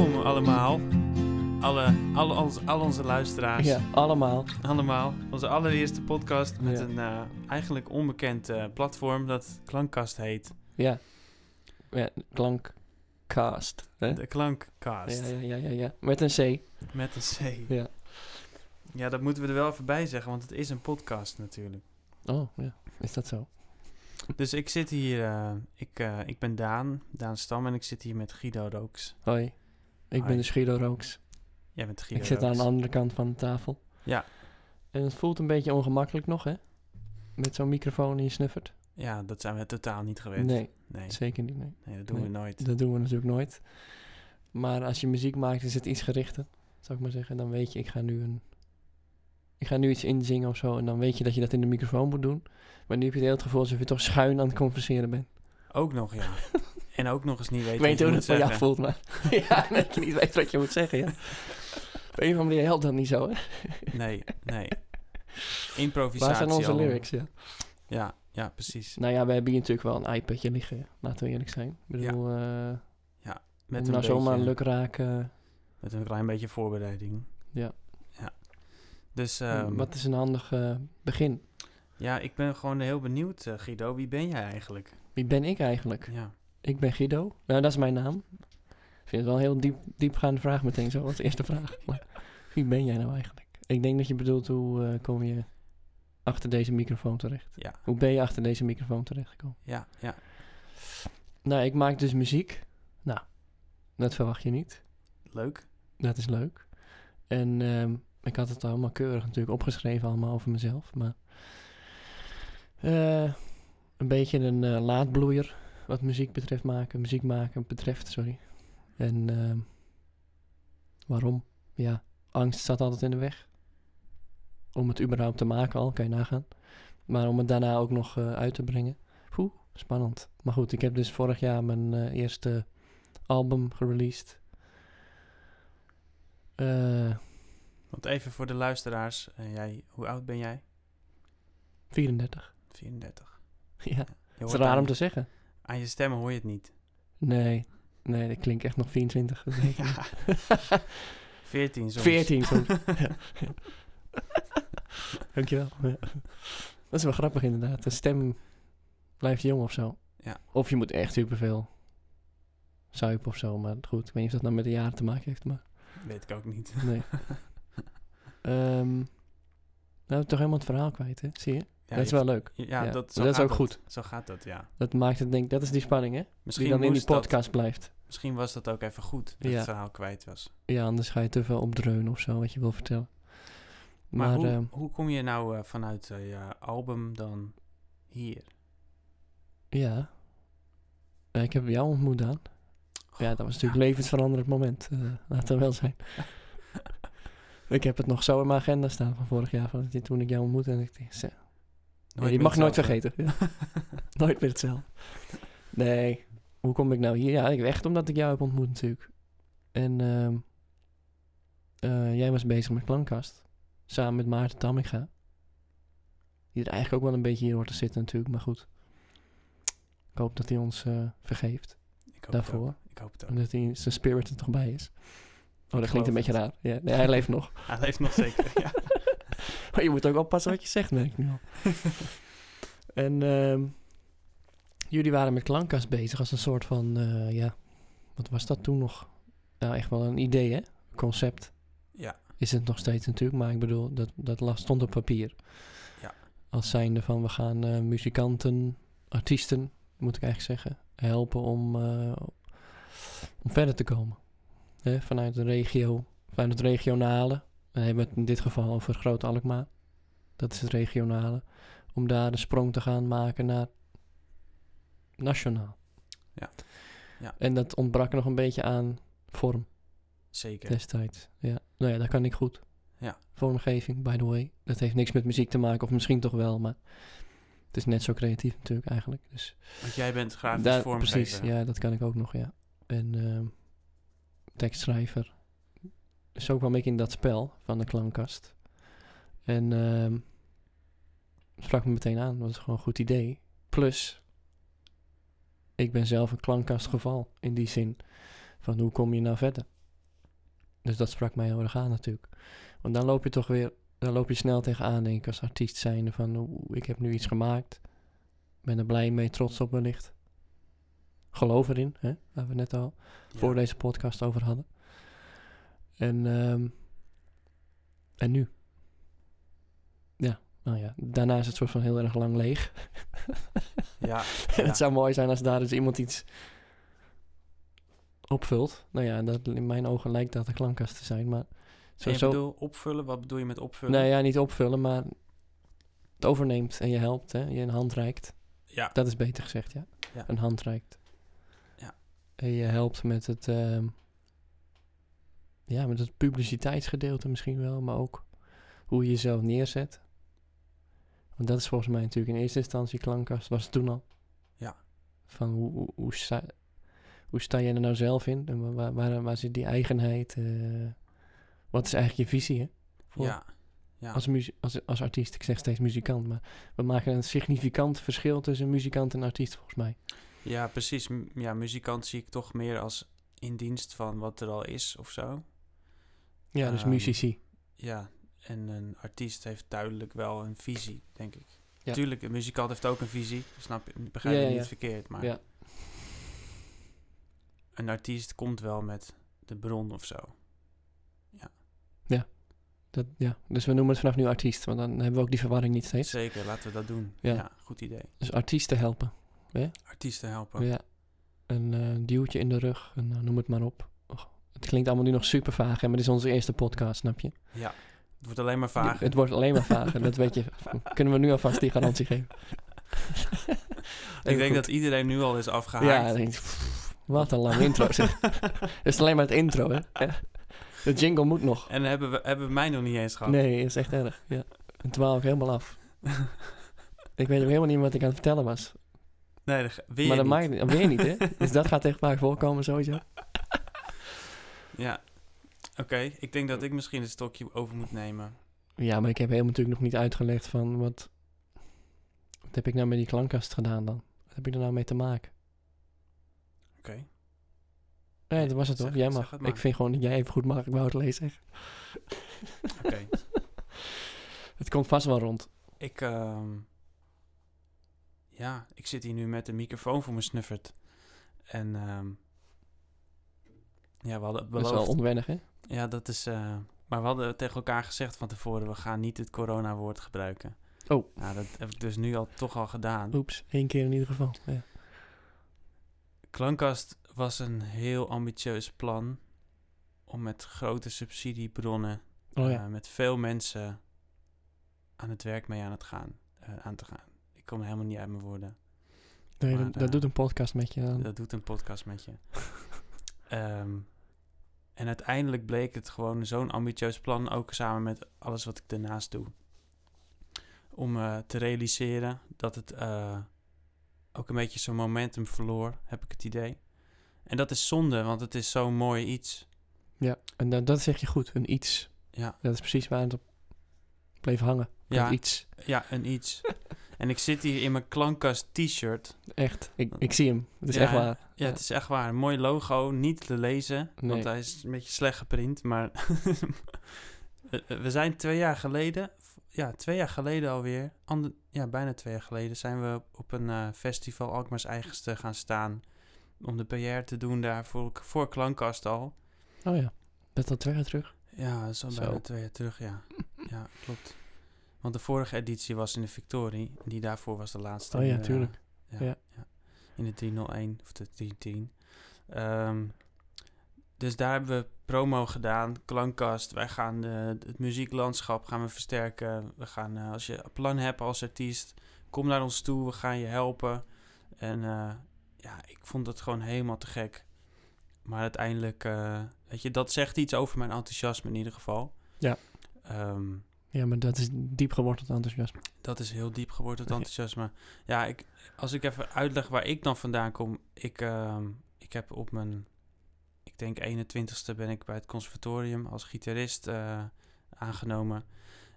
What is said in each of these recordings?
welkom allemaal. Alle, alle, onze, al onze luisteraars. Ja, allemaal. Allemaal. Onze allereerste podcast met Ja. een eh, eigenlijk onbekend eh, platform dat Klankkast heet. Ja. ja klankcast. Hè? De Klankkast. Ja, ja, ja, ja, ja. Met een C. Met een C. Ja. Ja, dat moeten we er wel even bij zeggen, want het is een podcast natuurlijk. Oh, ja. Is dat zo? Dus ik zit hier, eh, ik, ik ben Daan, Daan Stam en ik zit hier met Guido Rooks. Hoi. Ik ben dus Guido Rooks. Jij bent Guido ik zit aan de andere kant van de tafel. Ja. En het voelt een beetje ongemakkelijk nog, hè? Met zo'n microfoon in je snuffert. Ja, dat zijn we totaal niet gewend. Nee, nee, zeker niet. Nee. nee, dat doen Nee. we nooit. Dat doen we natuurlijk nooit. Maar als je muziek maakt, is het iets gerichter. Zou ik maar zeggen. Dan weet je, ik ga nu een... Ik ga nu iets inzingen of zo. En dan weet je dat je dat in de microfoon moet doen. Maar nu heb je het hele het gevoel alsof je toch schuin aan het converseren bent. Ook nog, ja. en ook nog eens niet weten Ik weet hoe jou zeggen. voelt, maar... ja, dat je niet weet wat je moet zeggen, ja. Op een of andere manier helpt dat niet zo, hè? Nee, nee. Improvisatie. Waar zijn onze lyrics, ja? Ja, ja, precies. Nou ja, we hebben hier natuurlijk wel een iPadje liggen. ja. Laten we eerlijk zijn. Ik bedoel, eh Met om een, nou zomaar luk raken... met een klein beetje voorbereiding. Ja. Ja. Dus ehm, wat is een handig eh, begin? ja, ik ben gewoon heel benieuwd, eh, Guido. Wie ben jij eigenlijk? Wie ben ik eigenlijk? Ja. Ik ben Guido. Nou, dat is mijn naam. Ik vind het wel een heel diep, diepgaande vraag meteen zo als eerste vraag. Maar wie ben jij nou eigenlijk? Ik denk dat je bedoelt hoe eh, kom je achter deze microfoon terecht? Ja, Hoe ben je achter deze microfoon terechtgekomen? ja, ja. Nou, ik maak dus muziek. Nou, dat verwacht je niet. Leuk. Dat is leuk. En ehm, ik had het allemaal keurig natuurlijk opgeschreven allemaal over mezelf. Maar eh, een beetje een eh, laadbloeier wat muziek betreft maken. Muziek maken betreft, sorry. En ehm, waarom? Ja, angst staat altijd in de weg. Om het überhaupt te maken al, kan je nagaan. Maar om het daarna ook nog eh, uit te brengen. Oeh, spannend. Maar goed, ik heb dus vorig jaar mijn eh, eerste album gereleased. Eh, Want even voor de luisteraars. jij, hoe oud ben jij? 34. 34. Ja, Je het is raar om te zeggen. Aan je stem hoor je het niet. Nee, nee, dat klinkt echt nog 24. dat weet ik Ja. niet. 14 soms. 14 soms. ja. Dankjewel. Ja. Dat is wel grappig inderdaad. De stem blijft jong of zo. Ja. Of je moet echt superveel zuipen of zo. Maar goed, ik weet niet of dat nou met de jaren te maken heeft. Maar Weet ik ook niet. nee. Ehm nou, toch helemaal het verhaal kwijt, hè? Zie je? Ja, dat is wel leuk. Ja, Ja, dat, dat is ook goed. Zo gaat dat, ja. Dat maakt het, denk dat is die spanning, hè? Misschien, die dan in die dat- podcast blijft. misschien was dat ook even goed, dat Ja. het verhaal kwijt was. Ja, anders ga je te veel opdreunen of zo, wat je wil vertellen. Maar, Maar, hoe, ehm, hoe kom je nou eh, vanuit eh, je album dan hier? ja. Ik heb jou ontmoet, Dan. Ja, dat was natuurlijk een levensveranderend moment. eh laat het wel zijn. ik heb het nog zo in mijn agenda staan van vorig jaar, van toen ik jou ontmoette. En ik dacht, die meer mag je nooit vergeten. Ja. nooit meer hetzelfde. Nee, hoe kom ik nou hier? Ja, ik- echt omdat ik jou heb ontmoet natuurlijk. En ehm, eh, jij was bezig met Klankkast. Samen met Maarten Tamminga. Die er eigenlijk ook wel een beetje hier hoort te zitten natuurlijk, maar goed. Ik hoop dat hij ons eh, vergeeft Ik hoop daarvoor. Het ook. Ik hoop het ook. En dat hij zijn spirit er toch bij is. Oh, dat klinkt een beetje raar. Ja, nee, hij leeft nog. Hij leeft nog zeker, ja. Maar je moet ook oppassen wat je zegt, merk ik nu al. en ehm, jullie waren met Klankkast bezig als een soort van, eh, ja, wat was dat toen nog? Nou, echt wel een idee, hè? Concept. Ja, Is het nog steeds natuurlijk, maar ik bedoel, dat, dat stond op papier. Ja. Als zijnde van, we gaan eh, muzikanten, artiesten, moet ik eigenlijk zeggen, helpen om, eh, om verder te komen. Hè, vanuit de regio, vanuit het regionale. Dan hebben we het in dit geval over Groot Alkmaar. Dat is het regionale. Om daar de sprong te gaan maken naar nationaal. Ja. Ja. En dat ontbrak nog een beetje aan vorm zeker. destijds. Ja. Nou ja, dat kan ik goed. Ja. Vormgeving, by the way. Dat heeft niks met muziek te maken, of misschien toch wel, maar het is net zo creatief natuurlijk eigenlijk. Dus Want jij bent grafisch vormgever. precies, ja, dat kan ik ook nog, ja. En ehm, tekstschrijver. Wel een beetje in dat spel van de klankkast. En ehm sprak me meteen aan, dat was gewoon een goed idee. Plus, ik ben zelf een klankkastgeval in die zin. Van hoe kom je nou verder? Dus dat sprak mij heel erg aan natuurlijk. Want dan loop je toch weer, dan loop je snel tegenaan, denk ik, als artiest zijnde van, oeh, ik heb nu iets gemaakt. Ben er blij mee, trots op wellicht. Geloof erin, hè, waar we net al voor deze podcast over hadden. En, ehm, en nu? Ja, nou ja, daarna is het soort van heel erg lang leeg. Ja, het zou mooi zijn als daar dus iemand iets opvult. Nou ja, dat, in mijn ogen lijkt dat een klankkast te zijn, maar... Zo, En je zo, bedoel opvullen? Wat bedoel je met opvullen? nou ja, niet opvullen, maar het overneemt en je helpt, hè? Je een hand reikt. Ja, Dat is beter gezegd, ja. Ja. Een hand reikt. Ja. En je helpt met het... ehm, ja, met het publiciteitsgedeelte misschien wel, maar ook hoe je jezelf neerzet. Want dat is volgens mij natuurlijk in eerste instantie klankkast. Was het toen al? Ja. Van hoe, hoe, hoe, sta, hoe sta je er nou zelf in? En waar, waar, waar zit die eigenheid? eh, wat is eigenlijk je visie, hè? Voor- ja. ja. Als, als, als artiest, ik zeg steeds muzikant, maar we maken een significant verschil tussen muzikant en artiest volgens mij. Ja, precies. M- Ja, muzikant zie ik toch meer als in dienst van wat er al is of zo. Ja, dus Ehm, muzici. Ja, en een artiest heeft duidelijk wel een visie, denk ik. Ja. Tuurlijk, een muzikant heeft ook een visie. Snap je? Begrijp Ja, je ja, niet ja. verkeerd. Maar Ja. een artiest komt wel met de bron of zo. Dat, ja, dus we noemen het vanaf nu artiest, want dan hebben we ook die verwarring niet steeds. Zeker, laten we dat doen. Ja. Ja, goed idee. Dus artiesten helpen. Artiesten helpen. Ja. Een eh, duwtje in de rug, en, nou, noem het maar op. Het klinkt allemaal nu nog super vaag, hè, maar dit is onze eerste podcast, snap je? Ja, het wordt alleen maar vaag. Het wordt alleen maar vaag, dat weet je. Kunnen we nu alvast die garantie geven? Ik denk goed. dat iedereen nu al is afgehaakt. Ja, denk pff, wat een lange intro zeg. Het is alleen maar het intro, hè? De jingle moet nog. En hebben we, hebben we mij nog niet eens gehad. Nee, is echt erg. Ja. En dwaal ik helemaal af. ik weet ook helemaal niet wat ik aan het vertellen was. Nee, dat, weer maar dat niet. maakt niet. Weer niet, hè? Dus dat gaat echt vaak voorkomen sowieso. Ja. Oké, ik denk dat ik misschien het stokje over moet nemen. Ja, maar ik heb helemaal natuurlijk nog niet uitgelegd van wat... Wat heb ik nou met die klankkast gedaan dan? Wat heb ik er nou mee te maken? Oké. Nee, dat was het toch? Jij mag. Ik vind gewoon dat jij even goed mag. Ik wou het lezen. Oké. Het komt vast wel rond. Ik, ehm, ja, ik zit hier nu met de microfoon voor me snuffert. En, ehm, ja, we hadden Dat is wel beloofd. onwennig, hè? Ja, dat is, eh, maar we hadden tegen elkaar gezegd van tevoren, we gaan niet het corona-woord gebruiken. Oh. Nou, dat heb ik dus nu al toch al gedaan. Oeps, één keer in ieder geval. Ja. Klankkast was een heel ambitieus plan om met grote subsidiebronnen, Oh ja. eh, met veel mensen aan het werk mee aan, het gaan, eh, aan te gaan. Ik kom helemaal niet uit mijn woorden. Nee, maar, dat, dat doet een podcast met je dan. Dat doet een podcast met je. Ehm, en uiteindelijk bleek het gewoon zo'n ambitieus plan, ook samen met alles wat ik daarnaast doe. Om eh, te realiseren dat het eh, ook een beetje zo'n momentum verloor, heb ik het idee. En dat is zonde, want het is zo'n mooi iets. Ja, en dat, dat zeg je goed. Een iets. Ja, Dat is precies waar het op bleef hangen. Ja, iets. ja een iets. en ik zit hier in mijn klankkast t-shirt. Echt. Ik, ik zie hem. Het is Ja, echt waar. Ja, het is echt waar. Een mooi logo, niet te lezen, Nee. want hij is een beetje slecht geprint. Maar we zijn twee jaar geleden, ja, twee jaar geleden alweer, ander, ja, bijna twee jaar geleden, zijn we op een eh, festival Alkmaars Eigenste gaan staan. Om de PR te doen daar voor, voor Klankkast al. Oh ja. Dat al twee jaar terug. Ja, al Zo. bijna twee jaar terug, ja. Ja, klopt. Want de vorige editie was in de Victorie. En die daarvoor was de laatste. Oh ja, in de- tuurlijk. Ja, Ja. ja. In de 301 of de 310. Ehm, dus daar hebben we promo gedaan, klankkast. Wij gaan de, het muzieklandschap gaan we versterken. We gaan, eh, als je een plan hebt als artiest, kom naar ons toe. We gaan je helpen. En eh, ja, ik vond het gewoon helemaal te gek. Maar uiteindelijk, eh, weet je, dat zegt iets over mijn enthousiasme in ieder geval. Ja. Ehm, Ja, maar dat is diep geworteld enthousiasme. dat is heel diep geworden, het Ja. enthousiasme. Ja, ik, als ik even uitleg waar ik dan vandaan kom. Ik, ehm, ik heb op mijn, ik denk 21ste ben ik bij het conservatorium als gitarist eh, aangenomen.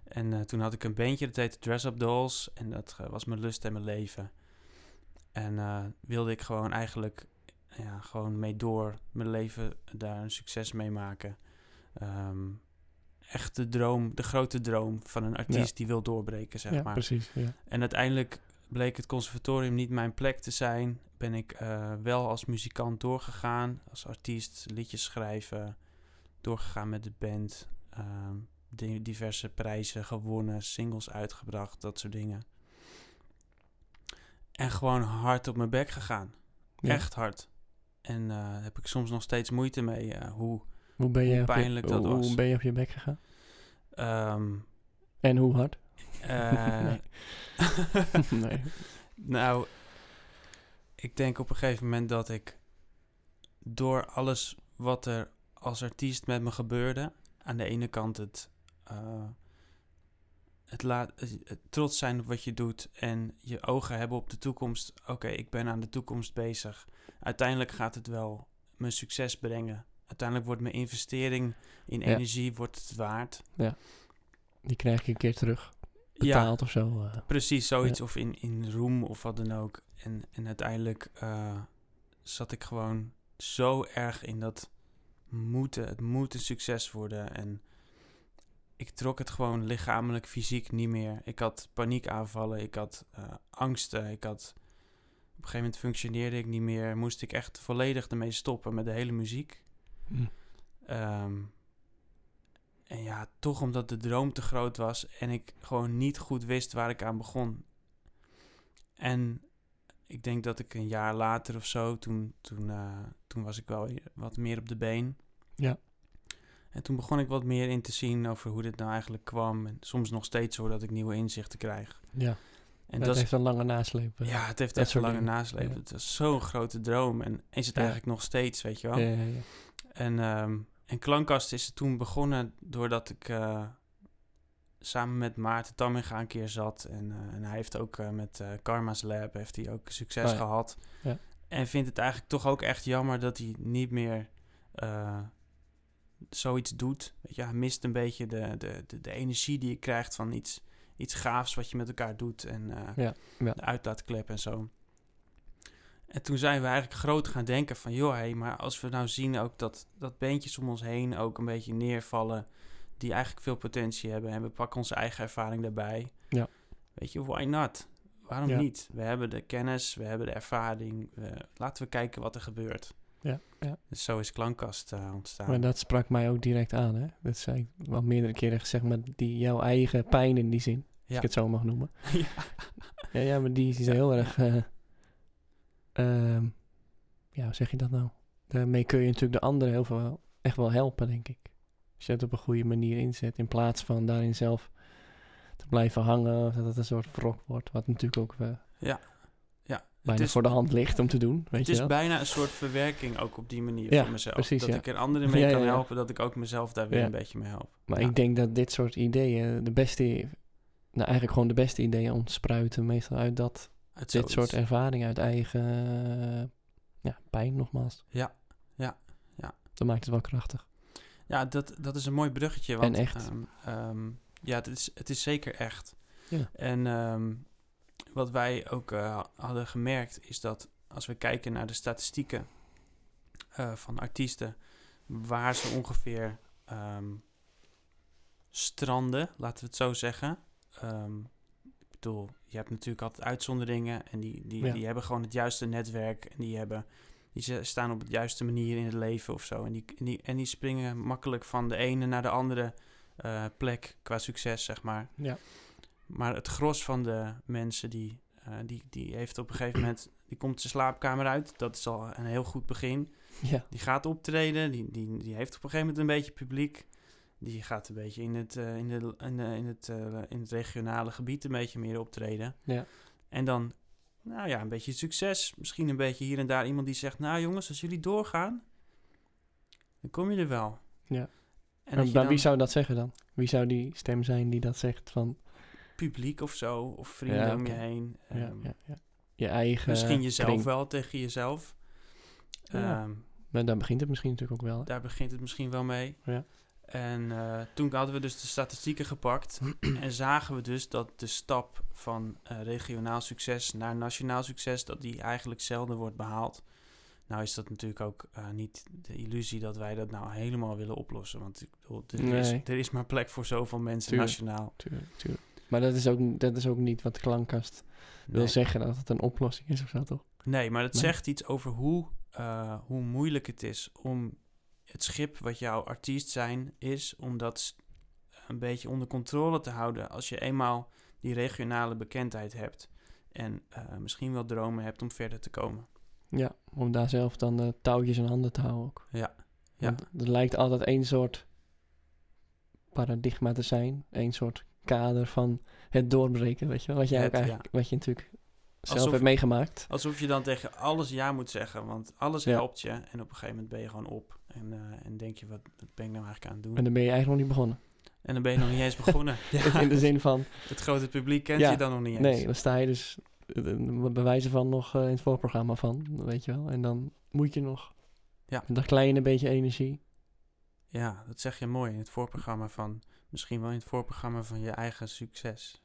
En eh, toen had ik een bandje, dat heette Dress Up Dolls. En dat eh, was mijn lust en mijn leven. En wilde ik gewoon eigenlijk ja, gewoon mee door mijn leven daar een succes mee maken. ehm, echt de droom, de grote droom van een artiest die wil doorbreken, zeg ja, maar. precies. Ja. En uiteindelijk bleek het conservatorium niet mijn plek te zijn. Ben ik eh, wel als muzikant doorgegaan, als artiest, liedjes schrijven, doorgegaan met de band, di- diverse prijzen gewonnen, singles uitgebracht, dat soort dingen. En gewoon hard op mijn bek gegaan. Echt hard. En daar heb ik soms nog steeds moeite mee. eh, hoe Hoe ben je hoe op je- pijnlijk dat hoe, was. Hoe ben je op je bek gegaan? ehm, En hoe hard? eh, Nee. Nou, ik denk op een gegeven moment dat ik door alles wat er als artiest met me gebeurde, aan de ene kant het, eh, het, laat, het, het trots zijn op wat je doet en je ogen hebben op de toekomst. Oké, ik ben aan de toekomst bezig. Uiteindelijk gaat het wel mijn succes brengen. Uiteindelijk wordt mijn investering in Ja. energie wordt het waard. Die krijg je een keer terug. Ja, Betaald of zo. eh. Precies, zoiets. Of in, in roem of wat dan ook. En, en uiteindelijk eh, zat ik gewoon zo erg in dat moeten. Het moet een succes worden. En ik trok het gewoon lichamelijk, fysiek niet meer. Ik had paniekaanvallen, ik had eh, angsten. Ik had, op een gegeven moment functioneerde ik niet meer. Moest ik echt volledig ermee stoppen met de hele muziek. Hm. Ehm, en ja, toch omdat de droom te groot was en ik gewoon niet goed wist waar ik aan begon. En ik denk dat ik een jaar later of zo, toen, toen, eh, toen was ik wel wat meer op de been. Ja. En toen begon ik wat meer in te zien over hoe dit nou eigenlijk kwam. En soms nog steeds zo dat ik nieuwe inzichten krijg. Ja, En dat heeft een lange nasleep. eh. ja, het heeft dat echt een lange dingen. nasleep. Ja. Het is zo'n grote droom. En is het Ja. eigenlijk nog steeds, weet je wel. Ja, ja, ja. En, ehm, en Klankkast is toen begonnen doordat ik eh, samen met Maarten Tamminga een keer zat. En, eh, en hij heeft ook eh, met Karma's Lab heeft hij ook succes Oh ja. gehad. Ja. En vindt het eigenlijk toch ook echt jammer dat hij niet meer zoiets doet. Weet je, hij mist een beetje de, de, de, de energie die je krijgt van iets, iets gaafs wat je met elkaar doet. En Ja, ja. de uitlaatklep en zo. En toen zijn we eigenlijk groot gaan denken van... joh, hé, maar als we nou zien ook dat, dat beentjes om ons heen ook een beetje neervallen... die eigenlijk veel potentie hebben... en we pakken onze eigen ervaring daarbij. Ja. Weet je, why not? Waarom Ja. niet? We hebben de kennis, we hebben de ervaring. Laten we kijken wat er gebeurt. Ja, ja. Dus zo is Klankkast eh, ontstaan. Maar dat sprak mij ook direct aan, hè? Dat zei ik wel meerdere keren gezegd, maar die jouw eigen pijn in die zin, als Ja. ik het zo mag noemen. ja. Ja, ja maar die is heel erg, eh, ehm, ja, hoe zeg je dat nou? Daarmee kun je natuurlijk de anderen heel veel echt wel helpen, denk ik. Als je het op een goede manier inzet, in plaats van daarin zelf te blijven hangen, of dat het een soort wrok wordt, wat natuurlijk ook eh, Ja. Ja. bijna Het is, voor de hand ligt om te doen, weet het je is wel? bijna een soort verwerking ook op die manier Ja, voor mezelf. precies, dat ja. ik er anderen mee Ja, kan helpen, dat ik ook mezelf daar weer een beetje mee help. Maar ik denk dat dit soort ideeën, de beste, nou eigenlijk gewoon de beste ideeën ontspruiten, meestal uit dat, Uit dit soort ervaring, uit eigen eh, ja, pijn nogmaals. Ja, ja, ja. Dat maakt het wel krachtig. Ja, dat, dat is een mooi bruggetje. Want, En echt. ehm, ehm, ja, het is, het is zeker echt. Ja. En ehm, wat wij ook eh, hadden gemerkt is dat als we kijken naar de statistieken eh, van artiesten, waar ze ongeveer stranden, laten we het zo zeggen. Ik bedoel, je hebt natuurlijk altijd uitzonderingen en die, die, Ja. die hebben gewoon het juiste netwerk en die hebben die ze- staan op de juiste manier in het leven of zo. En die, en die, en die springen makkelijk van de ene naar de andere eh, plek qua succes, zeg maar. Ja. Maar het gros van de mensen die, eh, die, die heeft op een gegeven moment... die komt zijn slaapkamer uit. Dat is al een heel goed begin. Ja, Die gaat optreden. Die, die, die heeft op een gegeven moment een beetje publiek. Die gaat een beetje in het, eh, in de, in, de, in, het, eh, in het regionale gebied een beetje meer optreden. Ja. En dan, nou ja, een beetje succes. Misschien een beetje hier en daar iemand die zegt... Nou jongens, als jullie doorgaan, dan kom je er wel. Ja. En maar, dan wie zou dat zeggen dan? Wie zou die stem zijn die dat zegt van, publiek of zo, of vrienden Ja, om je heen. ja, ehm, ja, ja. je eigen Misschien jezelf kring. wel tegen jezelf. Ehm, Maar daar begint het misschien natuurlijk ook wel. hè? daar begint het misschien wel mee. Ja. En eh, toen hadden we dus de statistieken gepakt en zagen we dus dat de stap van eh, regionaal succes naar nationaal succes, dat die eigenlijk zelden wordt behaald. Nou is dat natuurlijk ook eh, niet de illusie dat wij dat nou helemaal willen oplossen. Want ik bedoel, er, is, er is maar plek voor zoveel mensen Tuurlijk. nationaal. Tuurlijk, tuurlijk. Maar dat is, ook, dat is ook niet wat de klankkast wil zeggen, dat het een oplossing is of zo, toch? Nee, maar het Nee. zegt iets over hoe, hoe moeilijk het is om het schip wat jouw artiest zijn is, om dat een beetje onder controle te houden als je eenmaal die regionale bekendheid hebt en eh, misschien wel dromen hebt om verder te komen. Ja, om daar zelf dan de touwtjes in handen te houden ook. Ja, ja. Want er lijkt altijd één soort paradigma te zijn. één soort kader van het doorbreken, weet je wel. Wat jij Het, ook eigenlijk, wat je natuurlijk zelf Alsof- hebt meegemaakt. Alsof je dan tegen alles ja moet zeggen, want alles Ja. helpt je en op een gegeven moment ben je gewoon op en, eh, en denk je, wat, wat ben ik nou eigenlijk aan het doen? En dan ben je eigenlijk nog niet begonnen. En dan ben je nog niet eens begonnen. Ja, In de zin van, het grote publiek kent Ja, je dan nog niet eens. nee, dan sta je dus eh, eh, bij wijze van nog in het voorprogramma van, weet je wel. En dan moet je nog Ja. dat kleine beetje energie. Ja, dat zeg je mooi in het voorprogramma van, misschien wel in het voorprogramma van je eigen succes.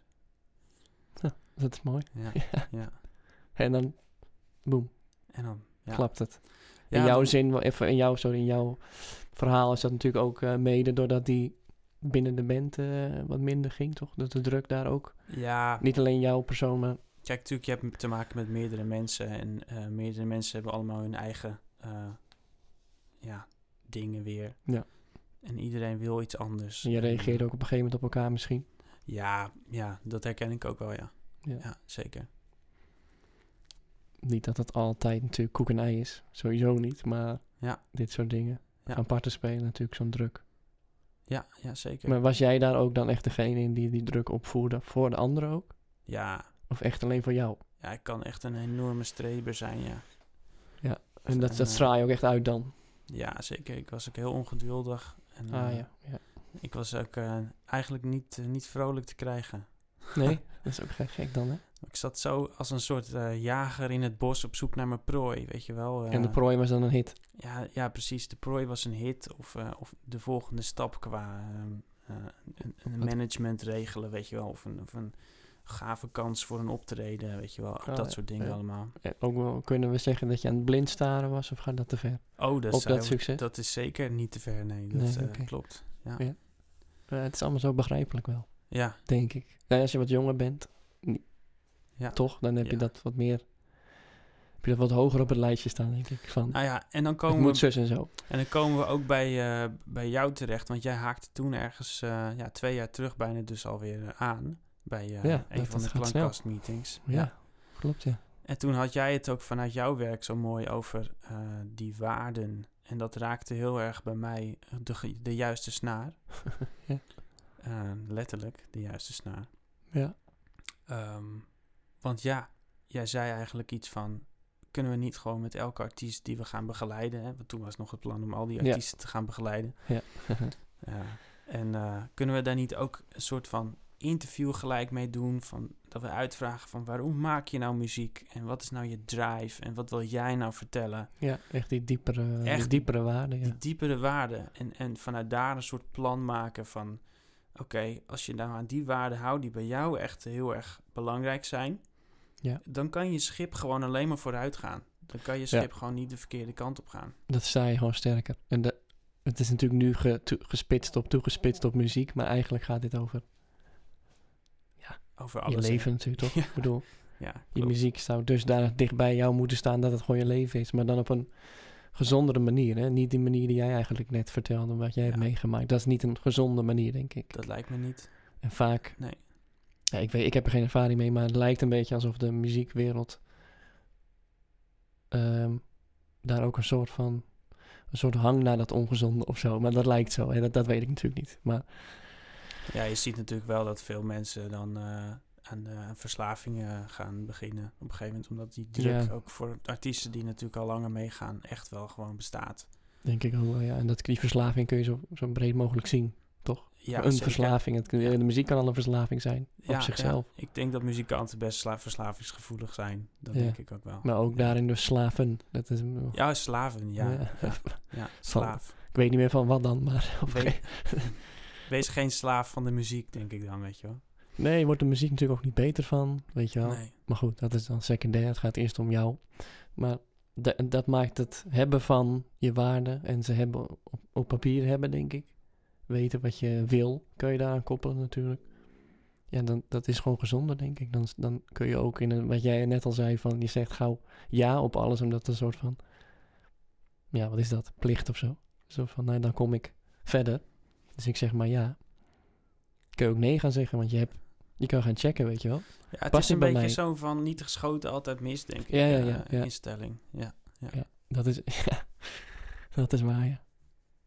Dat is mooi. Ja, ja. En dan, boem, En dan, ja. klapt het. In jouw dan- zin, even in jouw, sorry, in jouw verhaal is dat natuurlijk ook eh, mede doordat die binnen de band eh, wat minder ging, toch? Dat de druk daar ook, Ja, niet alleen jouw persoon, maar kijk, natuurlijk, je hebt te maken met meerdere mensen. En eh, meerdere mensen hebben allemaal hun eigen ja, dingen weer. Ja. En iedereen wil iets anders. je En, reageerde eh, ook op een gegeven moment op elkaar misschien. Ja, ja, dat herken ik ook wel, ja. Ja. Ja, zeker. Niet dat het altijd natuurlijk koek en ei is, sowieso niet, maar Ja. dit soort dingen. Ja. Parten spelen natuurlijk zo'n druk. Ja, ja, zeker. Maar was jij daar ook dan echt degene in die die druk opvoerde voor de anderen ook? Ja, Of echt alleen voor jou? ja, ik kan echt een enorme streber zijn, ja. En dat, En, dat eh, straal je ook echt uit dan? Ja, zeker. Ik was ook heel ongeduldig. En, Ah eh, ja, ja. Ik was ook eh, eigenlijk niet, niet vrolijk te krijgen. Nee, dat is ook gek, gek dan hè? Ik zat zo als een soort eh, jager in het bos op zoek naar mijn prooi, weet je wel. en de eh, prooi was dan een hit. Ja, ja, precies. De prooi was een hit of, eh, of de volgende stap qua een, een management regelen, weet je wel. Of een, of een gave kans voor een optreden, weet je wel. Ah, dat soort dingen allemaal. Ook wel, kunnen we zeggen dat je aan het blind staren was of gaat dat te ver? Oh, dat, zou- dat succes? dat is zeker niet te ver, nee. Dat Nee, klopt. Ja. Ja. Het is allemaal zo begrijpelijk wel, ja, denk ik. Nou, als je wat jonger bent, ja. toch, dan heb je Ja. dat wat meer... Heb je dat wat hoger op het lijstje staan, denk ik. Van, Nou ja, en dan het komen moet we zus en zo. En dan komen we ook bij, eh, bij jou terecht, want jij haakte toen ergens eh, ja, twee jaar terug bijna dus alweer eh, aan bij Ja, een van de klankkastmeetings. Ja, klopt ja. En toen had jij het ook vanuit jouw werk zo mooi over die waarden. En dat raakte heel erg bij mij de, de juiste snaar. Ja. Eh, letterlijk, de juiste snaar. Ja, Ehm, want ja, jij zei eigenlijk iets van... kunnen we niet gewoon met elke artiest die we gaan begeleiden... Hè? want toen was nog het plan om al die Ja. artiesten te gaan begeleiden... ja. Ja. En eh, kunnen we daar niet ook een soort van interview gelijk mee doen? Van, dat we uitvragen van waarom maak je nou muziek? En wat is nou je drive? En wat wil jij nou vertellen? ja, echt die diepere, die Echt diepere waarde, ja. Die diepere waarden. En, en vanuit daar een soort plan maken van... Oké, als je nou aan die waarden houdt die bij jou echt heel erg belangrijk zijn... Ja. dan kan je schip gewoon alleen maar vooruit gaan. Dan kan je schip gewoon niet de verkeerde kant op gaan. Dat sta je gewoon sterker. En de, het is natuurlijk nu ge- gespitst op, toegespitst op muziek, maar eigenlijk gaat dit over Over je alles. hè. leven natuurlijk, toch? Ja. Ik bedoel, Ja, je muziek zou dusdanig dicht bij jou moeten staan dat het gewoon je leven is. Maar dan op een gezondere manier, hè? Niet die manier die jij eigenlijk net vertelde, wat jij hebt meegemaakt. Dat is niet een gezonde manier, denk ik. Dat lijkt me niet. En vaak, Nee. ja, ik, weet, ik heb er geen ervaring mee, maar het lijkt een beetje alsof de muziekwereld ehm, daar ook een soort van, een soort hang naar dat ongezonde of zo. Maar dat lijkt zo, hè? Dat, dat weet ik natuurlijk niet. Maar Ja, je ziet natuurlijk wel dat veel mensen dan eh, aan, de, aan verslavingen gaan beginnen op een gegeven moment. Omdat die druk Ja. ook voor artiesten die natuurlijk al langer meegaan echt wel gewoon bestaat. denk ik ook wel, ja. En dat, die verslaving kun je zo, zo breed mogelijk zien, toch? Ja, een zeker. verslaving. Het. De muziek kan al een verslaving zijn, Ja, op zichzelf. ja. Ik denk dat muzikanten best sla- verslavingsgevoelig zijn. Dat Ja. denk ik ook wel. Maar ook daarin dus slaven. Dat is, Ja, slaven, ja. Ja. Slaaf. Ik weet niet meer van wat dan, maar... Wees, wees geen slaaf van de muziek, denk ik dan, weet je wel. Nee, wordt de muziek natuurlijk ook niet beter van, weet je wel. Nee. Maar goed, dat is dan secundair. Het gaat eerst om jou. Maar da- dat maakt het hebben van je waarde en ze hebben op, op papier hebben, denk ik. Weten wat je wil, kun je daaraan koppelen natuurlijk. Ja, dan, dat is gewoon gezonder, denk ik. Dan, dan kun je ook in een, wat jij net al zei, van je zegt gauw ja op alles, omdat een soort van, ja, wat is dat? Plicht of zo. Zo van, nou, dan kom ik verder. Dus ik zeg maar ja. Kun je ook nee gaan zeggen, want je hebt, je kan gaan checken, weet je wel. Ja, het Past is een beetje zo van niet geschoten, altijd mis, denk ik. Ja, ja, eh, ja, ja. Instelling, ja. Dat is, ja, dat is waar, ja.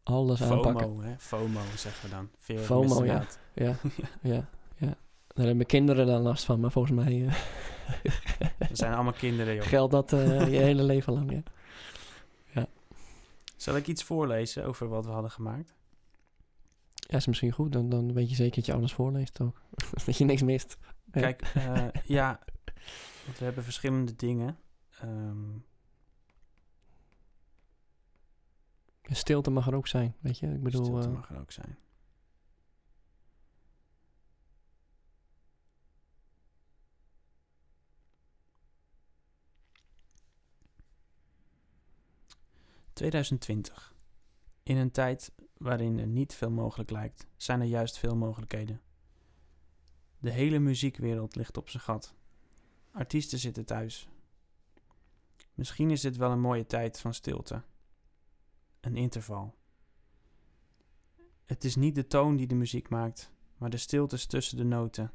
Alles aanpakken. FOMO, hè? FOMO zeggen we dan. Of FOMO, ja. Ja, ja, ja. Daar hebben kinderen dan last van, maar volgens mij eh, We zijn allemaal kinderen, joh. geldt dat eh, je hele leven lang, ja. Zal ik iets voorlezen over wat we hadden gemaakt? Ja, is misschien goed. Dan, dan weet je zeker dat je alles voorleest ook. dat je niks mist. Kijk, eh, ja, want we hebben verschillende dingen. Ehm, Stilte mag er ook zijn, weet je. Ik bedoel, stilte eh, mag er ook zijn. ...2020. In een tijd waarin er niet veel mogelijk lijkt... ...zijn er juist veel mogelijkheden. De hele muziekwereld ligt op zijn gat. Artiesten zitten thuis. Misschien is dit wel een mooie tijd van stilte. Een interval. Het is niet de toon die de muziek maakt, maar de stiltes tussen de noten,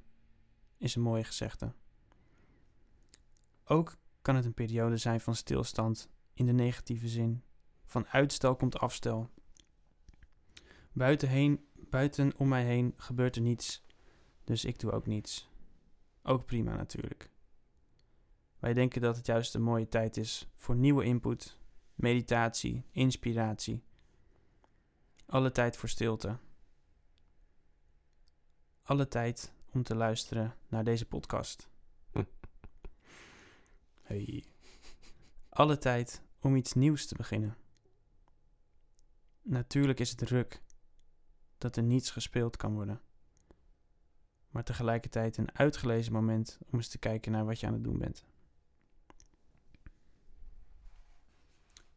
is een mooie gezegde. Ook kan het een periode zijn van stilstand in de negatieve zin. Van uitstel komt afstel. Buiten, heen, buiten om mij heen gebeurt er niets, dus ik doe ook niets. Ook prima natuurlijk. Wij denken dat het juist een mooie tijd is voor nieuwe input, meditatie, inspiratie. Alle tijd voor stilte. Alle tijd om te luisteren naar deze podcast. Hey. Alle tijd om iets nieuws te beginnen. Natuurlijk is het druk dat er niets gespeeld kan worden. Maar tegelijkertijd een uitgelezen moment om eens te kijken naar wat je aan het doen bent.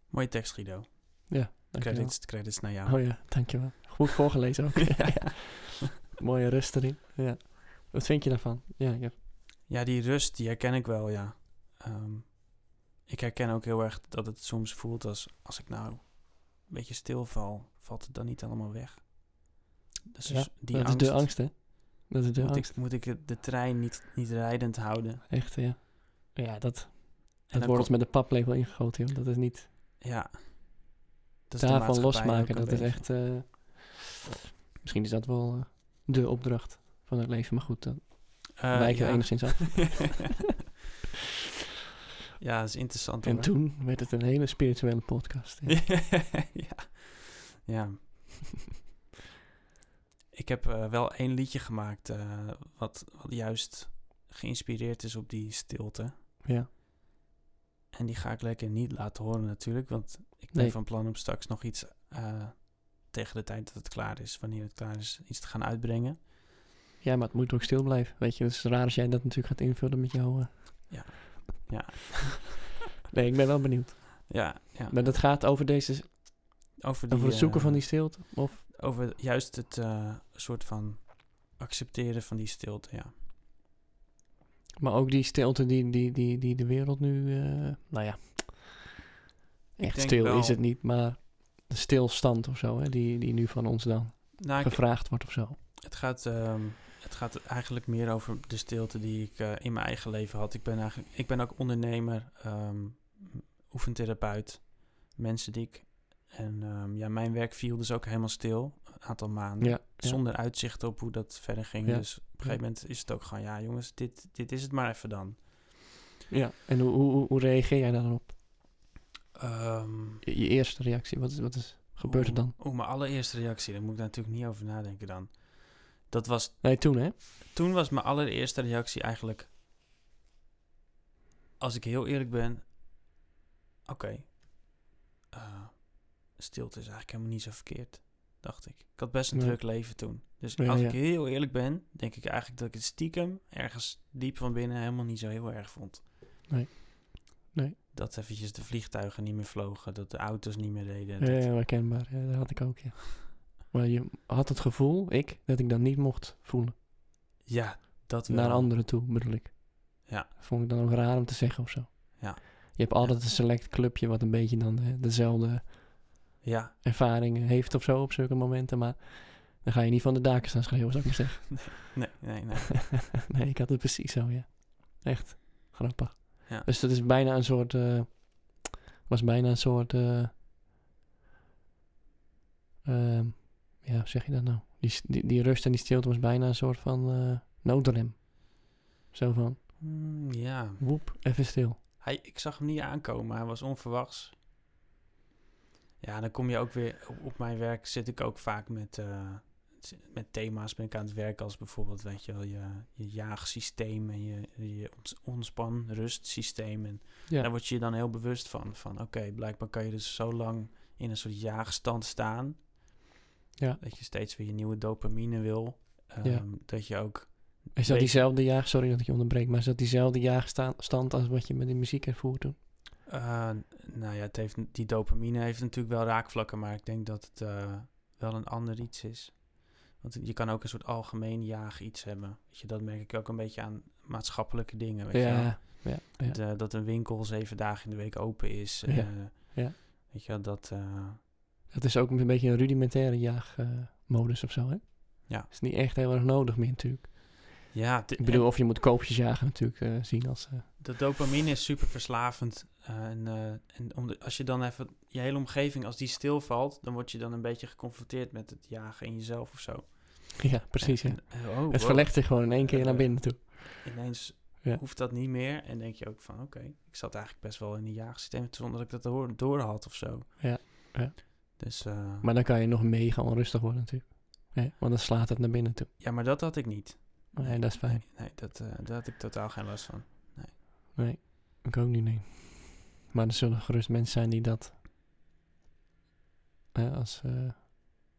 Mooie tekst, Guido. dankjewel. Credits, credits naar jou. Oh ja, dankjewel. Goed voorgelezen ook. ja, ja. Mooie rust erin. Ja. Wat vind je daarvan? Ja, ja. Ja, die rust, die herken ik wel, ja. Ehm, ik herken ook heel erg dat het soms voelt als... als ik nou een beetje stilval, valt het dan niet allemaal weg. Dus Ja, die dat angst, is de angst, hè? Dat is de moet, angst. ik, moet ik de trein niet, niet rijdend houden. Echt, ja. Ja, dat, dat wordt met de paplepel ingegoten, joh. Dat is niet... Ja. Dat is Daarvan losmaken, dat is echt... eh, misschien is dat wel eh, de opdracht van het leven. Maar goed, dan Eh, wijken ja. enigszins af. ja, dat is interessant En hoor. toen werd het een hele spirituele podcast. Ja. ja. ja. Ik heb eh, wel één liedje gemaakt eh, wat, wat juist geïnspireerd is op die stilte. ja. En die ga ik lekker niet laten horen natuurlijk, want ik ben Nee. van plan om straks nog iets eh, tegen de tijd dat het klaar is, wanneer het klaar is, iets te gaan uitbrengen. Ja, maar het moet ook stil blijven. Weet je, het is raar als jij dat natuurlijk gaat invullen met jouw... Ja. Ja. nee, ik ben wel benieuwd. Ja, ja. Maar dat gaat over deze... over, die, Over het zoeken van die stilte? Of... Over juist het eh, soort van accepteren van die stilte, ja. Maar ook die stilte die, die, die, die de wereld nu... eh, nou ja... Echt stil wel- is het niet, maar... De stilstand of zo, hè, die, die nu van ons dan Nou, ik- gevraagd wordt of zo. Het gaat, ehm, het gaat eigenlijk meer over de stilte die ik eh, in mijn eigen leven had. Ik ben, eigenlijk, ik ben ook ondernemer, ehm, oefentherapeut, mensendik. En ehm, ja, mijn werk viel dus ook helemaal stil, een aantal maanden. Ja, ja. Zonder uitzicht op hoe dat verder ging. Ja. Dus op een gegeven moment is het ook gewoon, ja jongens, dit, dit is het maar even dan. Ja, en hoe, hoe, hoe- reageer jij daar dan op? Ehm, Je, je eerste reactie, wat is, wat is gebeurt er dan? Oeh, mijn allereerste reactie, daar moet ik natuurlijk niet over nadenken dan. Dat was Nee, toen hè? toen was mijn allereerste reactie eigenlijk... Als ik heel eerlijk ben... Oké. eh, stilte is eigenlijk helemaal niet zo verkeerd, dacht ik. Ik had best een Nee. druk leven toen. Dus Ja, als ja. ik heel eerlijk ben, denk ik eigenlijk dat ik het stiekem... ergens diep van binnen helemaal niet zo heel erg vond. Nee. Nee. Dat eventjes de vliegtuigen niet meer vlogen, dat de auto's niet meer deden. Ja, dat- ja, herkenbaar. Ja, dat had ik ook, ja. Maar je had het gevoel, ik, dat ik dat niet mocht voelen. ja, dat wel. Naar anderen toe, bedoel ik. Ja. Vond ik dan ook raar om te zeggen of zo. Ja. Je hebt altijd een select clubje wat een beetje dan dezelfde Ja, ervaringen heeft of zo op zulke momenten. Maar dan ga je niet van de daken staan schreeuwen, zou ik maar zeggen. nee, nee, nee. nee, ik had het precies zo, ja. Echt grappig. Ja. Dus dat is bijna een soort... eh, was bijna een soort... eh, ehm, ja, hoe zeg je dat nou? Die, die rust en die stilte was bijna een soort van eh, noodrem. Zo van, Mm, ja, woep, even stil. hij, ik zag hem niet aankomen. Hij was onverwachts. Ja, dan kom je ook weer... Op, op mijn werk zit ik ook vaak met, eh, met thema's ben ik aan het werk. Als bijvoorbeeld, weet je wel, je, je jaagsysteem en je, je ontspan, rustsysteem. En Ja, daar word je je dan heel bewust van. Van oké, blijkbaar kan je dus zo lang in een soort jaagstand staan. Ja. Dat je steeds weer je nieuwe dopamine wil. Ja. Ehm, Dat je ook... is dat diezelfde jaag... Sorry dat ik je onderbreek, maar is dat diezelfde jaagstand als wat je met die muziek ervoer toen? Eh, nou ja, het heeft, die dopamine heeft natuurlijk wel raakvlakken, maar ik denk dat het eh, wel een ander iets is. Want je kan ook een soort algemeen jaag iets hebben. Weet je, dat merk ik ook een beetje aan maatschappelijke dingen. Weet je. Ja, ja, ja. Dat, eh, dat een winkel zeven dagen in de week open is. Ja, ja. Weet je dat... Dat is ook een beetje een rudimentaire jaagmodus of zo, hè? Ja. Is niet echt heel erg nodig meer natuurlijk. ja, Ik bedoel, of je moet koopjes jagen natuurlijk zien als... eh, de dopamine is super verslavend. Eh, en eh, en om de, als je dan even... Je hele omgeving, als die stilvalt... dan word je dan een beetje geconfronteerd met het jagen in jezelf of zo. ja, precies. En, eh, oh, Het wow. verlegt zich gewoon in één keer naar binnen toe. ineens Ja. hoeft dat niet meer. En denk je ook van, oké, ik zat eigenlijk best wel in een jaagsysteem zonder dat ik dat door, had of zo. Ja, ja. Dus, Maar dan kan je nog mega onrustig worden natuurlijk. Hè? Want dan slaat het naar binnen toe. ja, maar dat had ik niet. Nee, dat is fijn. Nee, nee, dat, daar had ik totaal geen last van. Nee, ik ook niet, nee. Maar er zullen gerust mensen zijn die dat hè, als, eh,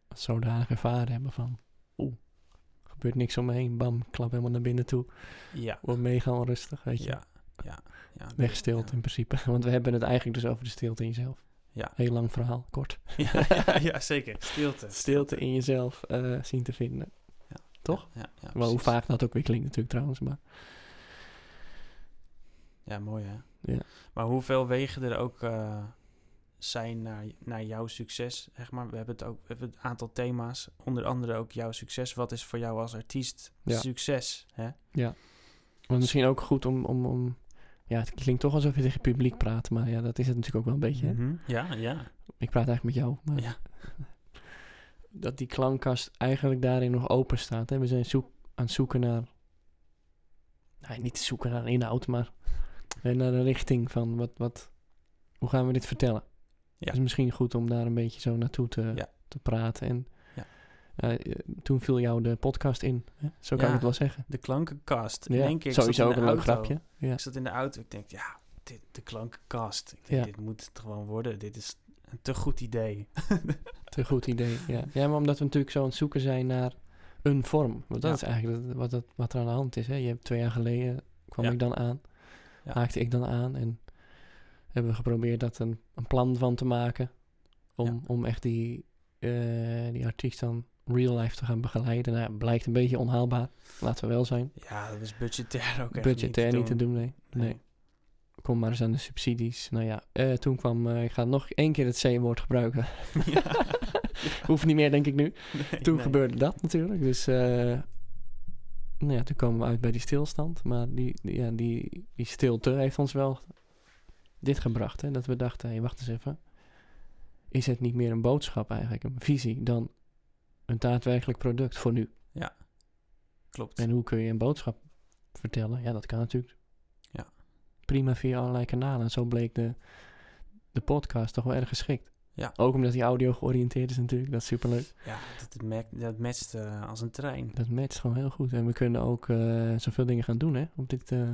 als zodanig ervaren hebben van... Oeh, gebeurt niks om me heen. Bam, klap helemaal naar binnen toe. Ja, Word mega onrustig, weet je. ja, ja. ja Wegstilt ja. in principe. Want we hebben het eigenlijk dus over de stilte in jezelf. Ja. Heel lang verhaal, kort. Ja, ja, ja, zeker. Stilte. Stilte in jezelf eh, zien te vinden. toch? Ja, ja, Wel hoe vaak dat ook weer klinkt natuurlijk trouwens. Maar Ja, mooi hè. Ja. Maar hoeveel wegen er ook eh, zijn naar, naar jouw succes, zeg maar. We hebben het ook, we hebben een aantal thema's, onder andere ook jouw succes. Wat is voor jou als artiest Ja. succes, hè? maar misschien ook goed om, om, om... Ja, het klinkt toch alsof je tegen het publiek praat. Maar ja, dat is het natuurlijk ook wel een beetje. hè. Mhm. Ja, ja. Ik praat eigenlijk met jou. Maar Ja. Dat die klankkast eigenlijk daarin nog open staat. Hè? We zijn zoek, aan het zoeken naar... Niet zoeken naar een inhoud, maar... eh, naar een richting van wat, wat... Hoe gaan we dit vertellen? Ja. Het is misschien goed om daar een beetje zo naartoe te, Ja. te praten. En Ja. eh, eh, toen viel jou de podcast in. Hè? Zo kan ik het wel zeggen. De klankenkast. In één keer, sowieso ook de een leuk grapje. Ja. Ik zat in de auto. Ik denk, ja, dit, de klankenkast. Ik denk, dit moet het gewoon worden. Dit is een te goed idee. Te goed idee, ja. Ja, maar omdat we natuurlijk zo aan het zoeken zijn naar een vorm. Want dat Ja. is eigenlijk wat, het- wat er aan de hand is. Hè. Je hebt twee jaar geleden, kwam Ja. ik dan aan, Ja. haakte ik dan aan. En hebben we geprobeerd dat een, een plan van te maken. Om, Ja. om echt die, eh, die artiest dan real life te gaan begeleiden. Nou, ja, blijkt een beetje onhaalbaar. Laten we wel zijn. Ja, dat is budgetair ook echt Budgetair niet te doen, nee. Nee. nee. Kom maar eens aan de subsidies. Nou ja, eh, toen kwam, eh, ik ga nog één keer het C-woord gebruiken. Ja. Hoeft niet meer, denk ik nu. Nee, Toen gebeurde dat natuurlijk. Dus nou ja, toen komen we uit bij die stilstand. Maar die, die, ja, die, die stilte heeft ons wel dit gebracht. Hè? Dat we dachten, hé, wacht eens even. Is het niet meer een boodschap eigenlijk, een visie, dan een daadwerkelijk product voor nu? Klopt. En hoe kun je een boodschap vertellen? Ja, dat kan natuurlijk. Ja. Prima via allerlei kanalen. En zo bleek de, de podcast toch wel erg geschikt. Ja. Ook omdat die audio georiënteerd is natuurlijk. Dat is superleuk. Ja, dat, dat, matcht eh, als een trein. Dat matcht gewoon heel goed. En we kunnen ook eh, zoveel dingen gaan doen hè, op dit eh,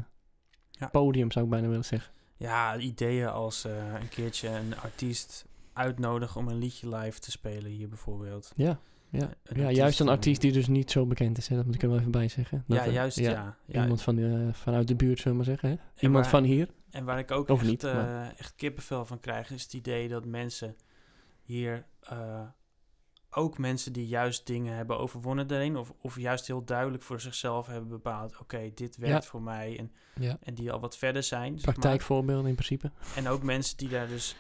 Ja. podium, zou ik bijna willen zeggen. Ja, ideeën als een keertje een artiest uitnodigen om een liedje live te spelen hier bijvoorbeeld. Ja, Ja, Een ja juist een artiest die dus niet zo bekend is. Hè? Dat moet ik er wel even bij zeggen. Dat Ja, er- juist, ja. ja. Iemand van, vanuit de buurt, zullen we maar zeggen. Hè? Iemand waar- van hier. En waar ik ook Of echt, niet, maar- echt kippenvel van krijg, is het idee dat mensen hier, eh, ook mensen die juist dingen hebben overwonnen daarin, of, of juist heel duidelijk voor zichzelf hebben bepaald, oké, dit werkt Ja. voor mij, en, Ja. en die al wat verder zijn. zeg maar. Praktijkvoorbeelden in principe. En ook mensen die daar dus,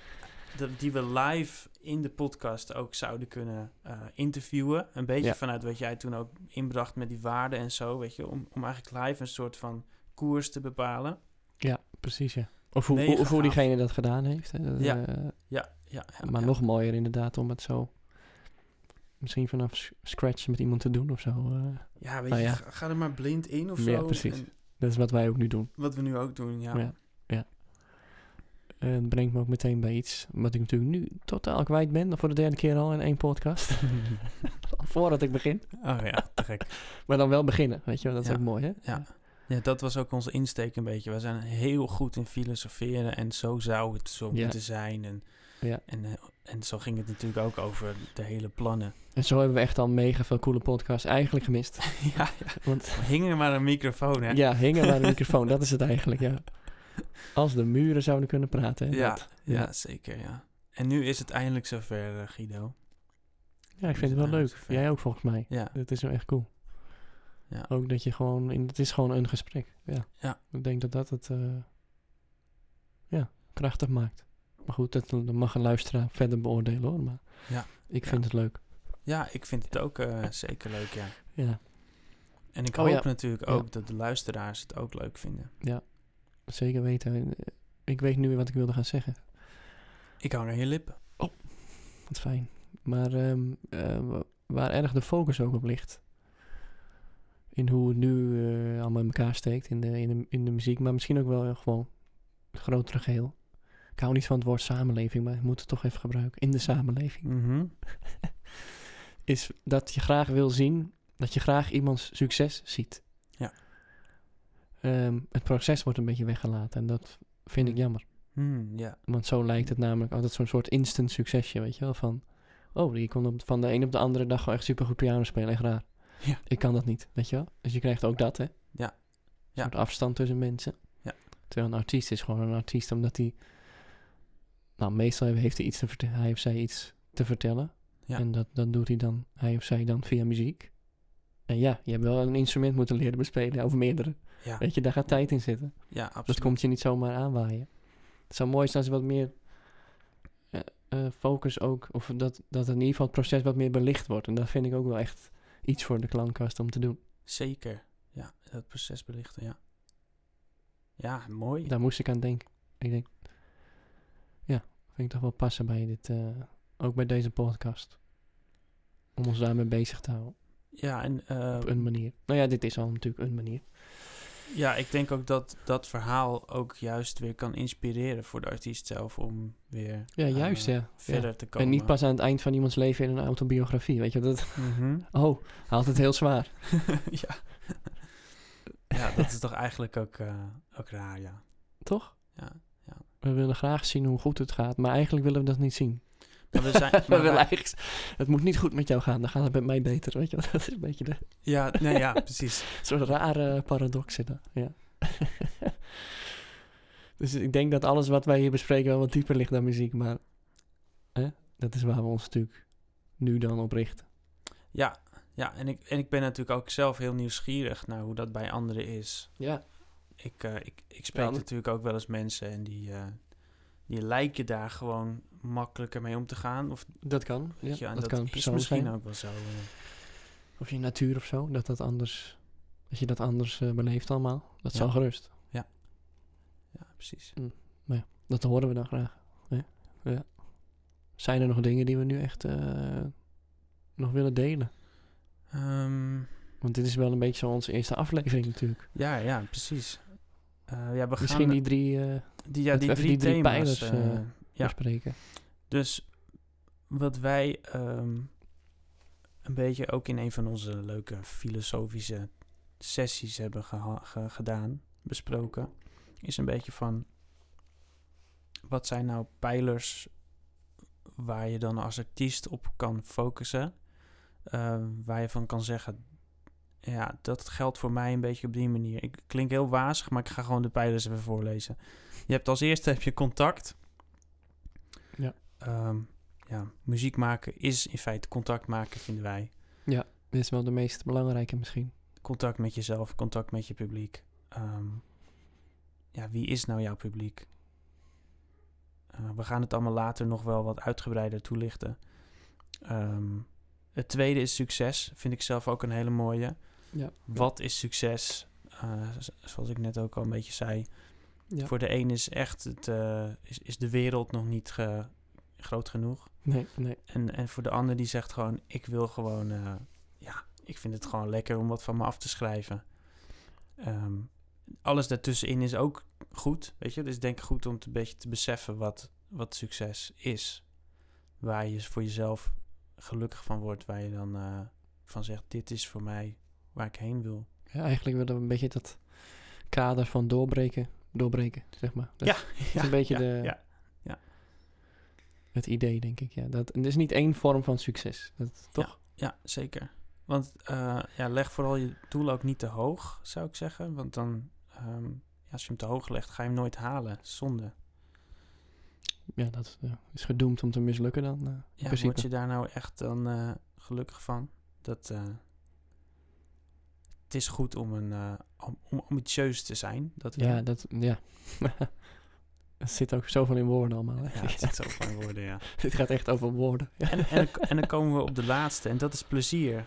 die we live in de podcast ook zouden kunnen eh, interviewen. Een beetje Ja. vanuit wat jij toen ook inbracht met die waarden en zo, weet je, om, om eigenlijk live een soort van koers te bepalen. Ja, precies ja. Of hoe, diegene dat gedaan heeft. Hè? Dat, Ja. eh, Ja, ja, ja. maar ja. nog mooier inderdaad om het zo... Misschien vanaf scratch met iemand te doen of zo. eh. Ja, weet Nou je, ja. Ga, ga er maar blind in of Ja, zo. precies. En dat is wat wij ook nu doen. wat we nu ook doen, ja. Ja. ja. En dat brengt me ook meteen bij iets wat ik natuurlijk nu totaal kwijt ben. Voor de derde keer al in één podcast. Voordat ik begin. Oh ja, te gek. Maar dan wel beginnen, weet je wel. Dat is Ja. ook mooi, hè? Ja. Ja, dat was ook onze insteek een beetje. We zijn heel goed in filosoferen en zo zou het zo Ja. moeten zijn. En, Ja. en, eh, en zo ging het natuurlijk ook over de hele plannen. En zo hebben we echt al mega veel coole podcasts eigenlijk gemist. ja, ja. Want Hing er maar een microfoon, hè? ja, hingen maar een microfoon. Dat is het eigenlijk, ja. Als de muren zouden kunnen praten. Hè? ja, Dat- ja, ja. zeker, ja. En nu is het eindelijk zover, eh, Guido. ja, ik vind het wel leuk. zover. Jij ook volgens mij. Ja, Dat is wel echt cool. Ja. Ook dat je gewoon... In, het is gewoon een gesprek. Ja. Ja. Ik denk dat dat het... eh, ja, krachtig maakt. Maar goed, dat, dat mag een luisteraar verder beoordelen hoor. Maar Ja. ik Ja. vind het leuk. ja, ik vind het ook eh, zeker leuk, ja. Ja, En ik Oh, hoop ja. natuurlijk Ja. ook dat de luisteraars het ook leuk vinden. zeker weten. En, Ik weet nu weer wat ik wilde gaan zeggen. Ik hou naar je lippen. Wat fijn. Maar ehm, eh, wa- waar erg de focus ook op ligt. In hoe het nu eh, allemaal in elkaar steekt in de, in, de, in de muziek. Maar misschien ook wel gewoon het grotere geheel. Ik hou niet van het woord samenleving, maar ik moet het toch even gebruiken. In de samenleving. Mhm. Is dat je graag wil zien, dat je graag iemands succes ziet. Ja. Ehm, het proces wordt een beetje weggelaten en dat vind ik Mm. jammer. Ja. Want zo lijkt het namelijk altijd zo'n soort instant succesje, weet je wel. Van, oh, die kon op, van de een op de andere dag gewoon echt supergoed piano spelen. Echt raar. Ja. Ik kan dat niet, weet je wel. Dus je krijgt ook dat, hè. Ja. Een Ja. soort afstand tussen mensen. Ja. Terwijl een artiest is gewoon een artiest omdat hij... Nou, meestal heeft hij iets te vertellen. Hij of zij iets te vertellen. Ja. En dat, dat doet hij dan, hij of zij dan via muziek. En ja, je hebt wel een instrument moeten leren bespelen, of meerdere. Ja, Weet je, daar gaat tijd in zitten. ja absoluut. Dat komt je niet zomaar aanwaaien. Het zou mooi zijn als wat meer eh, eh, focus ook, of dat, dat in ieder geval het proces wat meer belicht wordt. En dat vind ik ook wel echt iets voor de klankkast om te doen. Zeker. Ja, dat proces belichten, ja. Ja, mooi. Daar moest ik aan denken. Ik denk, ja, vind ik toch wel passen bij dit, eh, ook bij deze podcast. Om ons daarmee bezig te houden. Ja, en eh, Op een manier. Nou ja, dit is al natuurlijk een manier. Ja, ik denk ook dat dat verhaal ook juist weer kan inspireren voor de artiest zelf om weer Ja, eh, juist, ja. verder Ja. te komen. En niet pas aan het eind van iemands leven in een autobiografie. Weet je, dat, Mhm. oh, haalt het heel zwaar. ja. ja, dat is toch eigenlijk ook, eh, ook raar, ja. Toch? ja. We willen graag zien hoe goed het gaat, maar eigenlijk willen we dat niet zien. Maar we zijn, we maar willen wij- eigenlijk, het moet niet goed met jou gaan, dan gaat het met mij beter. Weet je, dat is een beetje de ja, nee, ja, precies. soort rare paradox in dat. Ja. dus ik denk dat alles wat wij hier bespreken wel wat dieper ligt dan muziek, maar hè, dat is waar we ons natuurlijk nu dan op richten. Ja, ja en, ik, en ik ben natuurlijk ook zelf heel nieuwsgierig naar hoe dat bij anderen is. Ja. Ik, eh, ik, ik spreek Ja, natuurlijk ook wel eens mensen en die, eh, die lijken daar gewoon makkelijker mee om te gaan. Of, Dat kan. Ja, en dat, dat, kan is misschien zijn. ook wel zo. eh. Of je natuur of zo, dat dat anders, dat je dat anders eh, beleeft allemaal. Dat Ja. zal gerust. ja, precies. Dat horen we dan graag. Ja. Zijn er nog dingen die we nu echt eh, nog willen delen? Ehm, Want dit is wel een beetje zo onze eerste aflevering natuurlijk. ja, ja, precies. Ja, we Misschien gaan die drie die, ja, die drie, even die drie thema's. pijlers, ja. bespreken. Dus wat wij ehm, een beetje ook in een van onze leuke filosofische sessies hebben geha- ge- gedaan, besproken, is een beetje van wat zijn nou pijlers waar je dan als artiest op kan focussen eh, waar je van kan zeggen, ja, dat geldt voor mij een beetje op die manier. Ik klink heel wazig, maar ik ga gewoon de pijlers even voorlezen. Je hebt als eerste heb je contact. Ja. Ehm, ja, muziek maken is in feite contact maken, vinden wij. Dit is wel de meest belangrijke misschien. Contact met jezelf, contact met je publiek. Ehm, ja, wie is nou jouw publiek? Eh, we gaan het allemaal later nog wel wat uitgebreider toelichten. Ehm, het tweede is succes. Vind ik zelf ook een hele mooie. Ja. Wat is succes? Eh, zoals ik net ook al een beetje zei. Ja. Voor de een is echt het, eh, is, is de wereld nog niet ge- groot genoeg. Nee, nee. En, en voor de ander die zegt gewoon, ik wil gewoon, eh, ja, ik vind het gewoon lekker om wat van me af te schrijven. Ehm, alles daartussenin is ook goed, weet je. Dus denk goed om het een beetje te beseffen wat, wat succes is. Waar je voor jezelf gelukkig van wordt, waar je dan eh, van zegt, dit is voor mij waar ik heen wil. Ja, eigenlijk willen we een beetje dat kader van doorbreken, doorbreken, zeg maar. Dat Ja, is een beetje ja, de. Het idee, denk ik. Ja. Dat, er is niet één vorm van succes. Dat, toch? Ja, zeker. Want eh, ja, leg vooral je doel ook niet te hoog, zou ik zeggen. Want dan, ehm, ja, als je hem te hoog legt, ga je hem nooit halen. Zonde. Ja, dat is gedoemd om te mislukken dan. eh, Ja, principe. word je daar nou echt dan eh, gelukkig van? Dat, het is goed om, een, om, om ambitieus te zijn. Dat. Ja, dat, ja. Er zit ook zoveel in woorden allemaal. Hè? ja, het zit zo van woorden, ja. Dit gaat echt over woorden. Ja. En, en, en dan komen we op de laatste, en dat is plezier.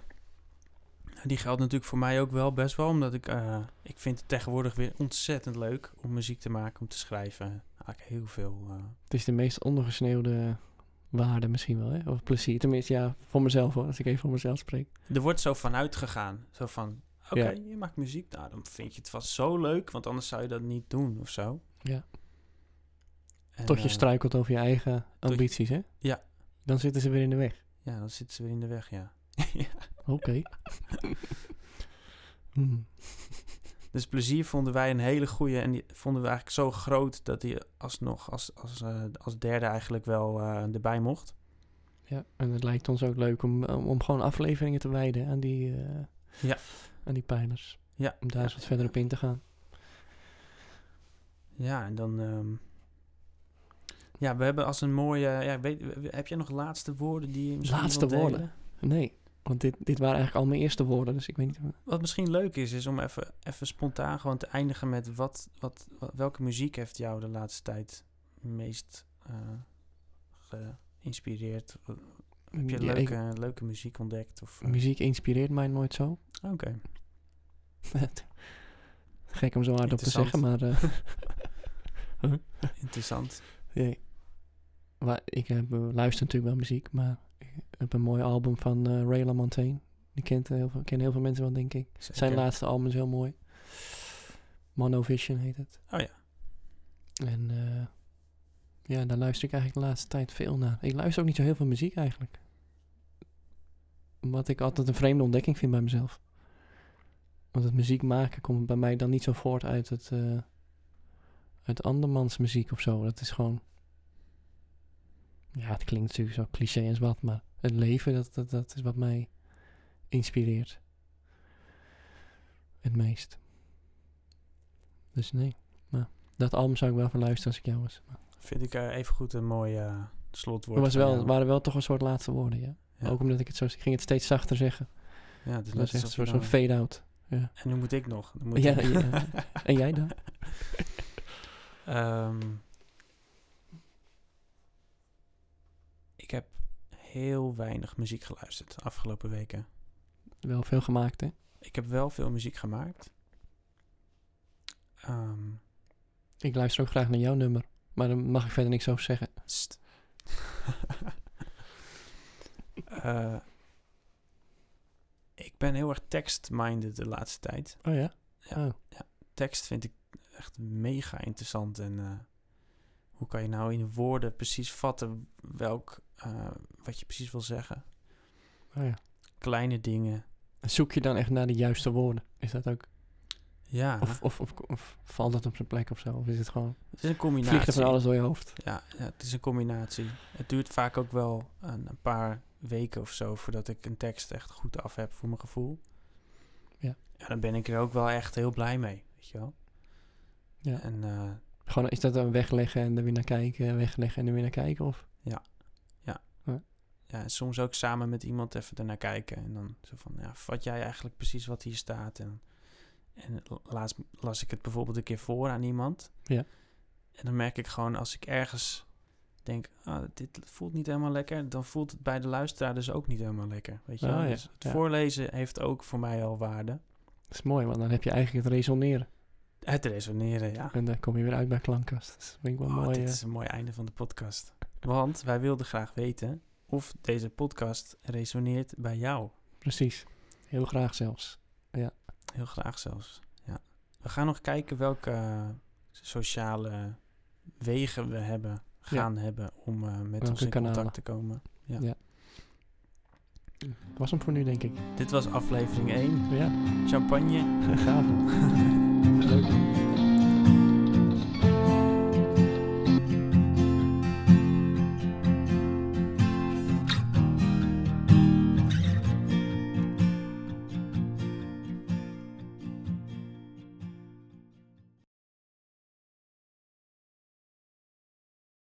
Die geldt natuurlijk voor mij ook wel best wel, omdat ik, eh, ik vind het tegenwoordig weer ontzettend leuk om muziek te maken, om te schrijven. Eigenlijk heel veel. eh, Het is de meest ondergesneeuwde waarde misschien wel, hè? Of plezier. Tenminste, ja, voor mezelf hoor, als ik even voor mezelf spreek. er wordt zo vanuit gegaan. Zo van, oké, Ja. je maakt muziek, nou dan vind je het vast zo leuk, want anders zou je dat niet doen of zo. Ja. En, Tot je eh, struikelt over je eigen je- ambities, hè? Ja. Dan zitten ze weer in de weg. Ja, dan zitten ze weer in de weg, ja. Oké. Hmm. Dus plezier vonden wij een hele goede en die vonden we eigenlijk zo groot dat die alsnog als, als, eh, als derde eigenlijk wel eh, erbij mocht. Ja, en het lijkt ons ook leuk om, om, gewoon afleveringen te wijden aan die, Ja. aan die pijlers. Ja, Om daar eens wat verder op in te gaan. Ja, en dan. ehm, ja, we hebben als een mooie. Ja, weet, heb jij nog laatste woorden die je misschien Laatste wilt delen? woorden? Nee, want dit, dit waren eigenlijk al mijn eerste woorden, dus ik weet niet... Wat misschien leuk is, is om even, even spontaan gewoon te eindigen met wat, wat, wat- welke muziek heeft jou de laatste tijd meest eh, geïnspireerd? Heb je Ja, ik- leuke, leuke muziek ontdekt? Of, muziek inspireert mij nooit zo. Oké. Gek om zo hard op te zeggen, maar... eh, Interessant. nee. Ik heb, eh, luister natuurlijk wel muziek, maar ik heb een mooi album van eh Ray LaMontagne. Die kent heel veel, kennen heel veel mensen wel, denk ik. Zijn laatste album is heel mooi. Monovision heet het. Oh ja. En eh, ja, daar luister ik eigenlijk de laatste tijd veel naar. Ik luister ook niet zo heel veel muziek eigenlijk. Wat ik altijd een vreemde ontdekking vind bij mezelf. Want het muziek maken komt bij mij dan niet zo voort uit het... eh, uit andermans muziek of zo. Dat is gewoon... Ja, het klinkt natuurlijk zo cliché en wat, maar het leven, dat, dat, dat is wat mij inspireert. Het meest. Dus nee. Maar dat album zou ik wel van luisteren als ik jou was. Maar Vind ik eh, even goed een mooi eh, slotwoord. het was wel, jou. waren wel toch een soort laatste woorden, ja. Ja. Ook omdat ik het zo... Ik ging het steeds zachter zeggen. Ja, het is Dat net was echt zo'n fade-out. Ja. En nu moet ik nog. Dan moet Ja, ik-. En jij dan? Ehm, ik heb heel weinig muziek geluisterd de afgelopen weken. Wel veel gemaakt, hè? Ik heb wel veel muziek gemaakt. Ehm, Ik luister ook graag naar jouw nummer. Maar daar mag ik verder niks over zeggen. St. Eh, ik ben heel erg text-minded de laatste tijd. Oh ja? Ja. Oh. Tekst vind ik echt mega interessant. En eh, hoe kan je nou in woorden precies vatten welk, eh, wat je precies wil zeggen? oh ja. Kleine dingen. Zoek je dan echt naar de juiste woorden? Is dat ook... Ja, Of, of, of, of valt het op zijn plek of zo? Of is het gewoon... het is een combinatie. Vliegt er van alles door je hoofd? Ja, ja, het is een combinatie. Het duurt vaak ook wel een, een paar weken of zo voordat ik een tekst echt goed af heb voor mijn gevoel. Ja. Ja, dan ben ik er ook wel echt heel blij mee, weet je wel. Ja. En eh, Gewoon, is dat dan wegleggen en er weer naar kijken, wegleggen en er weer naar kijken? Of? ja, en soms ook samen met iemand even ernaar kijken. En dan zo van, ja, vat jij eigenlijk precies wat hier staat? En, en laatst las ik het bijvoorbeeld een keer voor aan iemand. Ja. En dan merk ik gewoon, als ik ergens denk, ah, dit voelt niet helemaal lekker, dan voelt het bij de luisteraar dus ook niet helemaal lekker. Weet je? Ah, ja, Dus het ja. voorlezen heeft ook voor mij al waarde. Dat is mooi, want dan heb je eigenlijk het resoneren. Het resoneren, ja. En dan kom je weer uit bij klankkast. Dat vind ik wel Oh, mooi. dit is een mooi einde van de podcast. Want wij wilden graag weten of deze podcast resoneert bij jou. Precies. Heel graag zelfs. Heel graag zelfs. Ja. We gaan nog kijken welke sociale wegen we hebben, gaan hebben om eh, met Welke ons in kanalen. contact te komen. Ja. Ja. Was hem voor nu, denk ik. Dit was aflevering 1. Ja, Champagne. gaaf. Leuk.